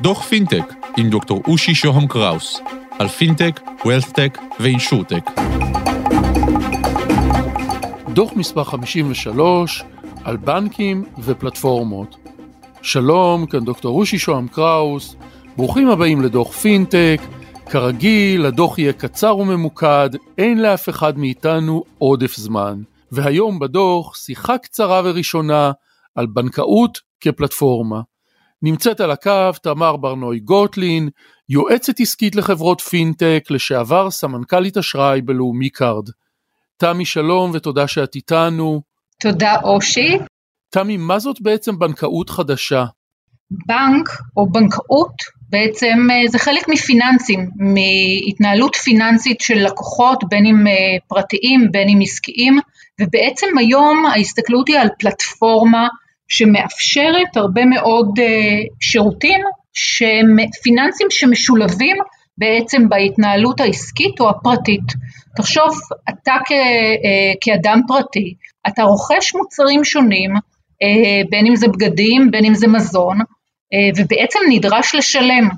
דוח פינטק עם דוקטור אושי שוהם קראוס על פינטק, wealthtech ו insurtech. דוח מספר 53 על בנקים ופלטפורמות. שלום, כאן דוקטור אושי שוהם קראוס, ברוכים הבאים לדוח פינטק. כרגיל, הדוח יהיה קצר וממוקד, אין לאף אחד מאיתנו עודף זמן. והיום בדוח שיחה קצרה וראשונה על בנקאות כפלטפורמה. נמצאת על הקו תמר ברנוי גוטלין, יועצת עסקית לחברות פינטק, לשעבר סמנכ"לית אשראי בלאומי קארד. תמי שלום ותודה שאת איתנו. תודה אושי. תמי, מה זאת בעצם בנקאות חדשה? בנק או בנקאות בעצם אה, זה חלק מפיננסים, מהתנהלות פיננסית של לקוחות, בין אם אה, פרטיים, בין אם עסקיים, ובעצם היום ההסתכלות היא על פלטפורמה שמאפשרת הרבה מאוד אה, שירותים שהם פיננסים שמשולבים בעצם בהתנהלות העסקית או הפרטית. תחשוב, אתה כ, כאדם פרטי, אתה רוכש מוצרים שונים, בין אם זה בגדים, בין אם זה מזון, אה, ובעצם נדרש לשלם.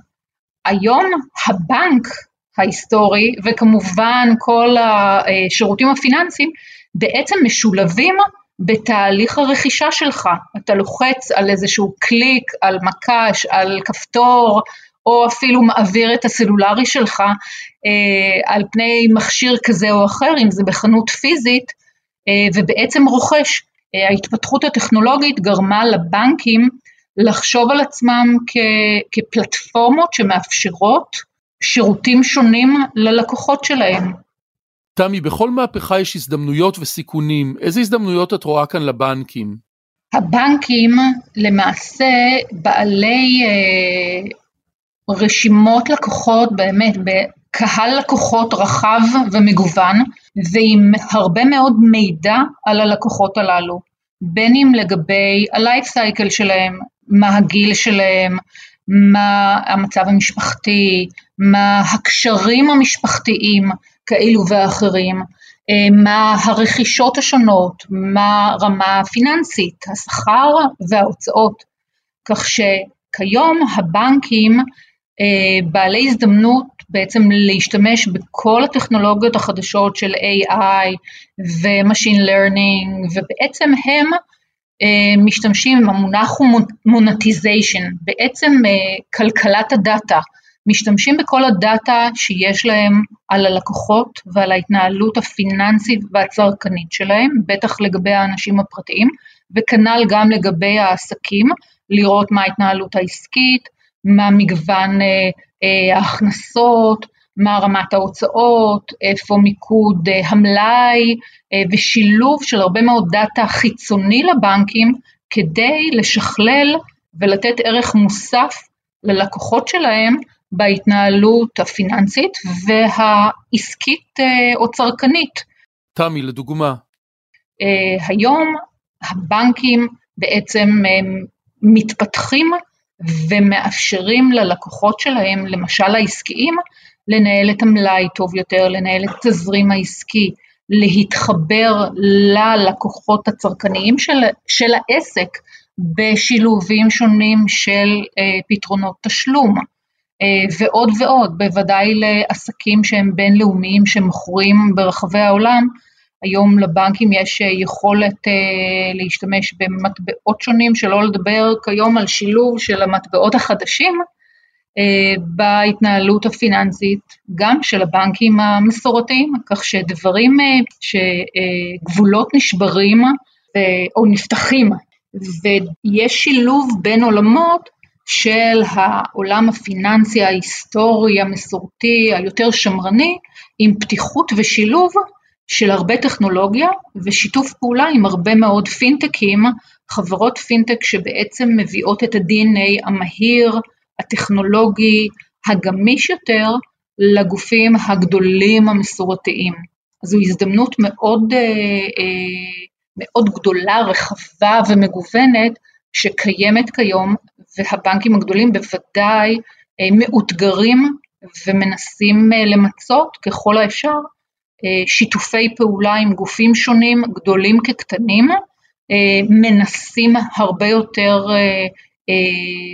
היום הבנק ההיסטורי וכמובן כל השירותים הפיננסיים בעצם משולבים בתהליך הרכישה שלך. אתה לוחץ על איזשהו קליק, על מקש, על כפתור, או אפילו מעביר את הסלולרי שלך אה, על פני מכשיר כזה או אחר, אם זה בחנות פיזית, אה, ובעצם רוכש. אה, ההתפתחות הטכנולוגית גרמה לבנקים לחשוב על עצמם כ- כפלטפורמות שמאפשרות שירותים שונים ללקוחות שלהם. תמי, בכל מהפכה יש הזדמנויות וסיכונים. איזה הזדמנויות את רואה כאן לבנקים? הבנקים למעשה בעלי אה, רשימות לקוחות באמת בקהל לקוחות רחב ומגוון ועם הרבה מאוד מידע על הלקוחות הללו, בין אם לגבי ה-life cycle שלהם, מה הגיל שלהם, מה המצב המשפחתי, מה הקשרים המשפחתיים כאלו ואחרים, אה, מה הרכישות השונות, מה הרמה הפיננסית, השכר וההוצאות. כך שכיום הבנקים אה, בעלי הזדמנות בעצם להשתמש בכל הטכנולוגיות החדשות של AI ו-Machine Learning, ובעצם הם משתמשים עם המונח הוא מונטיזיישן, בעצם אה, כלכלת הדאטה, משתמשים בכל הדאטה שיש להם על הלקוחות ועל ההתנהלות הפיננסית והצרכנית שלהם, בטח לגבי האנשים הפרטיים, וכנ"ל גם לגבי העסקים, לראות מה ההתנהלות העסקית, מה מגוון אה, ההכנסות, מה רמת ההוצאות, איפה מיקוד אה, המלאי אה, ושילוב של הרבה מאוד דאטה חיצוני לבנקים כדי לשכלל ולתת ערך מוסף ללקוחות שלהם בהתנהלות הפיננסית והעסקית אה, או צרכנית. תמי, לדוגמה. היום הבנקים בעצם מתפתחים ומאפשרים ללקוחות שלהם, למשל העסקיים, לנהל את המלאי טוב יותר, לנהל את התזרים העסקי, להתחבר ללקוחות הצרכניים של, של העסק בשילובים שונים של אה, פתרונות תשלום. אה, ועוד ועוד, בוודאי לעסקים שהם בינלאומיים שמוכרים ברחבי העולם, היום לבנקים יש אה, יכולת אה, להשתמש במטבעות שונים, שלא לדבר כיום על שילוב של המטבעות החדשים, בהתנהלות הפיננסית גם של הבנקים המסורתיים, כך שדברים, אה, שגבולות נשברים אה, או נפתחים ויש שילוב בין עולמות של העולם הפיננסי ההיסטורי המסורתי היותר שמרני עם פתיחות ושילוב של הרבה טכנולוגיה ושיתוף פעולה עם הרבה מאוד פינטקים, חברות פינטק שבעצם מביאות את ה-DNA המהיר, הטכנולוגי הגמיש יותר לגופים הגדולים המסורתיים. זו הזדמנות מאוד, אה, אה, מאוד גדולה, רחבה ומגוונת שקיימת כיום, והבנקים הגדולים בוודאי אה, מאותגרים ומנסים למצות ככל האפשר שיתופי פעולה עם גופים שונים, גדולים כקטנים, מנסים הרבה יותר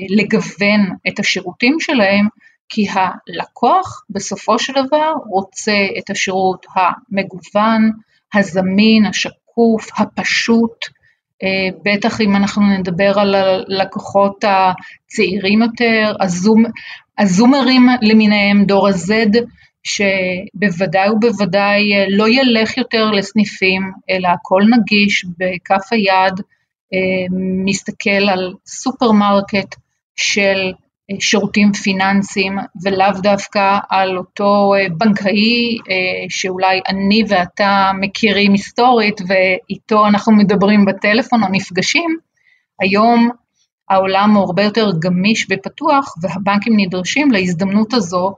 לגוון את השירותים שלהם, כי הלקוח בסופו של דבר רוצה את השירות המגוון, הזמין, השקוף, הפשוט, בטח אם אנחנו נדבר על הלקוחות הצעירים יותר, הזום, הזומרים למיניהם, דור ה-Z, שבוודאי ובוודאי לא ילך יותר לסניפים, אלא הכל נגיש בכף היד, מסתכל על סופרמרקט של שירותים פיננסיים ולאו דווקא על אותו בנקאי שאולי אני ואתה מכירים היסטורית ואיתו אנחנו מדברים בטלפון או נפגשים, היום העולם הוא הרבה יותר גמיש ופתוח והבנקים נדרשים להזדמנות הזו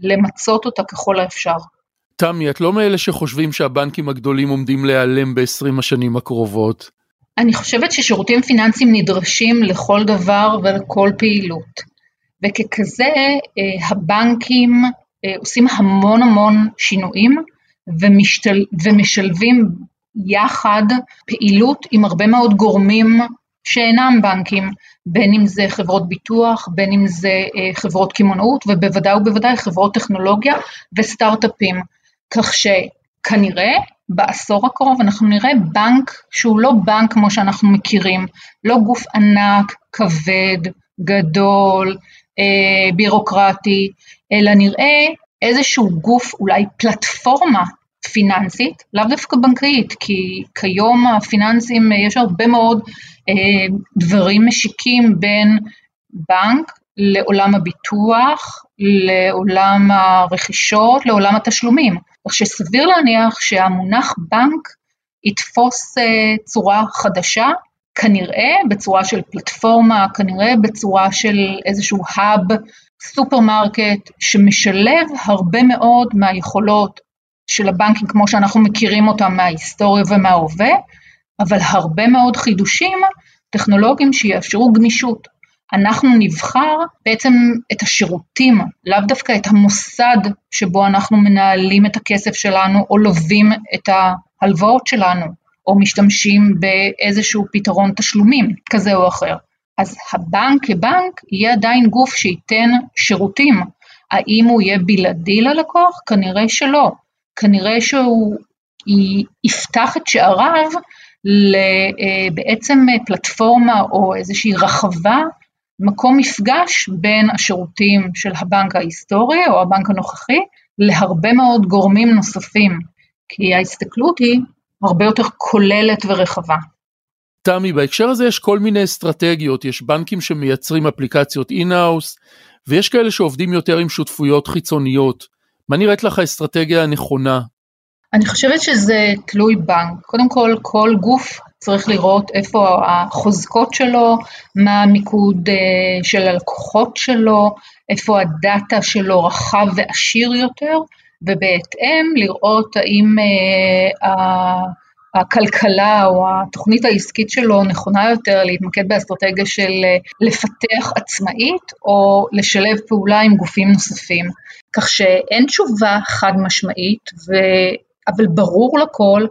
למצות אותה ככל האפשר. תמי, את לא מאלה שחושבים שהבנקים הגדולים עומדים להיעלם ב-20 השנים הקרובות. אני חושבת ששירותים פיננסיים נדרשים לכל דבר ולכל פעילות. וככזה אה, הבנקים אה, עושים המון המון שינויים ומשתל, ומשלבים יחד פעילות עם הרבה מאוד גורמים שאינם בנקים, בין אם זה חברות ביטוח, בין אם זה אה, חברות קמעונאות ובוודאי ובוודאי חברות טכנולוגיה וסטארט-אפים, כך שכנראה בעשור הקרוב אנחנו נראה בנק שהוא לא בנק כמו שאנחנו מכירים, לא גוף ענק, כבד, גדול, אה, בירוקרטי, אלא נראה איזשהו גוף, אולי פלטפורמה פיננסית, לאו דווקא בנקאית, כי כיום הפיננסים, יש הרבה מאוד אה, דברים משיקים בין בנק לעולם הביטוח, לעולם הרכישות, לעולם התשלומים. כך שסביר להניח שהמונח בנק יתפוס אה, צורה חדשה כנראה בצורה של פלטפורמה, כנראה בצורה של איזשהו hub, סופרמרקט, שמשלב הרבה מאוד מהיכולות של הבנקים כמו שאנחנו מכירים אותם מההיסטוריה ומההווה, אבל הרבה מאוד חידושים טכנולוגיים שיאפשרו גמישות. אנחנו נבחר בעצם את השירותים, לאו דווקא את המוסד שבו אנחנו מנהלים את הכסף שלנו או לווים את ההלוואות שלנו. או משתמשים באיזשהו פתרון תשלומים כזה או אחר. אז הבנק כבנק יהיה עדיין גוף שייתן שירותים. האם הוא יהיה בלעדי ללקוח? כנראה שלא. כנראה שהוא יפתח את שעריו לבעצם אה, פלטפורמה או איזושהי רחבה, מקום מפגש בין השירותים של הבנק ההיסטורי או הבנק הנוכחי להרבה מאוד גורמים נוספים. כי ההסתכלות היא הרבה יותר כוללת ורחבה. תמי, בהקשר הזה יש כל מיני אסטרטגיות, יש בנקים שמייצרים אפליקציות אינהאוס, ויש כאלה שעובדים יותר עם שותפויות חיצוניות. מה נראית לך האסטרטגיה הנכונה? אני חושבת שזה תלוי בנק. קודם כל, כל גוף צריך לראות איפה החוזקות שלו, מה המיקוד אה, של הלקוחות שלו, איפה הדאטה שלו רחב ועשיר יותר, ובהתאם לראות האם אה, הכלכלה או התוכנית העסקית שלו נכונה יותר להתמקד באסטרטגיה של אה, לפתח עצמאית או לשלב פעולה עם גופים נוספים. כך שאין תשובה חד משמעית, ו... אבל ברור לכל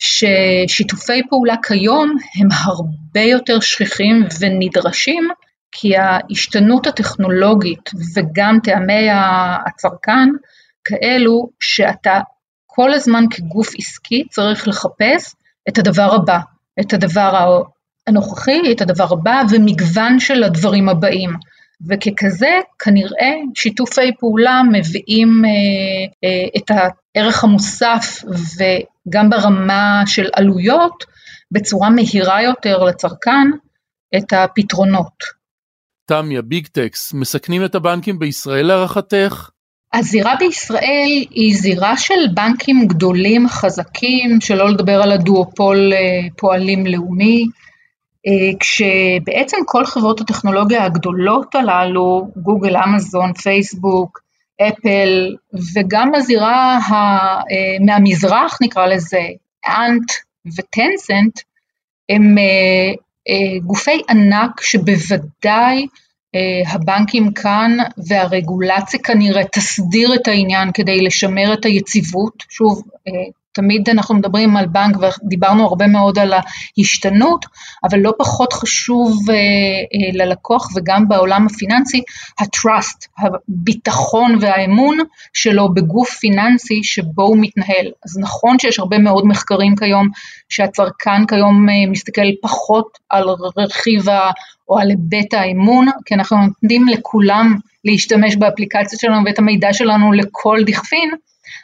ששיתופי פעולה כיום הם הרבה יותר שכיחים ונדרשים, כי ההשתנות הטכנולוגית וגם טעמי הצרכן כאלו שאתה כל הזמן כגוף עסקי צריך לחפש את הדבר הבא, את הדבר הנוכחי, את הדבר הבא ומגוון של הדברים הבאים. וככזה כנראה שיתופי פעולה מביאים אה, אה, את הערך המוסף וגם ברמה של עלויות בצורה מהירה יותר לצרכן את הפתרונות. תמיה, ביג טקס, מסכנים את הבנקים בישראל להערכתך? הזירה בישראל היא זירה של בנקים גדולים, חזקים, שלא לדבר על הדואופול אה, פועלים לאומי, אה, כשבעצם כל חברות הטכנולוגיה הגדולות הללו, גוגל, אמזון, פייסבוק, אפל, וגם הזירה אה, מהמזרח נקרא לזה, אנט וטנסנט, הם גופי ענק שבוודאי אה, הבנקים כאן והרגולציה כנראה תסדיר את העניין כדי לשמר את היציבות, שוב, אה, תמיד אנחנו מדברים על בנק ודיברנו הרבה מאוד על ההשתנות, אבל לא פחות חשוב אה, אה, ללקוח וגם בעולם הפיננסי, ה-trust, הביטחון והאמון שלו בגוף פיננסי שבו הוא מתנהל. אז נכון שיש הרבה מאוד מחקרים כיום שהצרכן כיום אה, מסתכל פחות על רכיב ה... או על היבט האמון, כי אנחנו נותנים לכולם להשתמש באפליקציות שלנו ואת המידע שלנו לכל דכפין,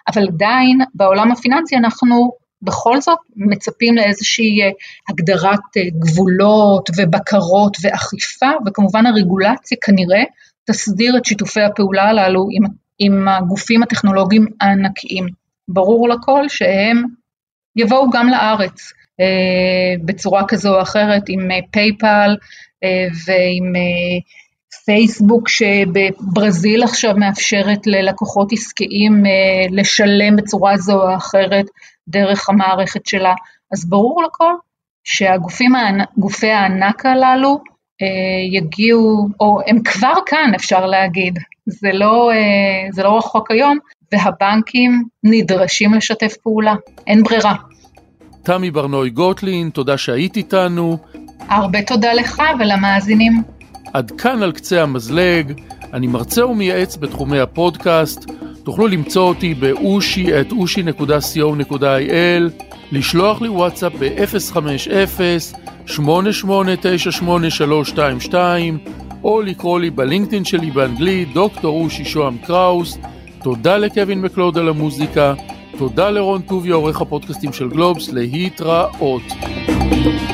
אבל עדיין בעולם הפיננסי אנחנו בכל זאת מצפים לאיזושהי אה, הגדרת אה, גבולות ובקרות ואכיפה, וכמובן הרגולציה כנראה תסדיר את שיתופי הפעולה הללו עם, עם הגופים הטכנולוגיים הענקיים. ברור לכל שהם יבואו גם לארץ אה, בצורה כזו או אחרת עם פייפל אה, אה, ועם פייסבוק שבברזיל עכשיו מאפשרת ללקוחות עסקיים לשלם בצורה זו או אחרת דרך המערכת שלה. אז ברור לכל שהגופי הענק הללו יגיעו, או הם כבר כאן אפשר להגיד, זה לא, זה לא רחוק היום, והבנקים נדרשים לשתף פעולה, אין ברירה. תמי ברנוי גוטלין, תודה שהיית איתנו. הרבה תודה לך ולמאזינים. עד כאן על קצה המזלג, אני מרצה ומייעץ בתחומי הפודקאסט. תוכלו למצוא אותי באושי את אושי.co.il, לשלוח לי וואטסאפ ב-050-88983322 או לקרוא לי בלינקדאין שלי באנגלית, דוקטור אושי שוהם קראוס. תודה לקווין מקלוד על המוזיקה. תודה לרון טוביה, עורך הפודקאסטים של גלובס, להתראות. thank you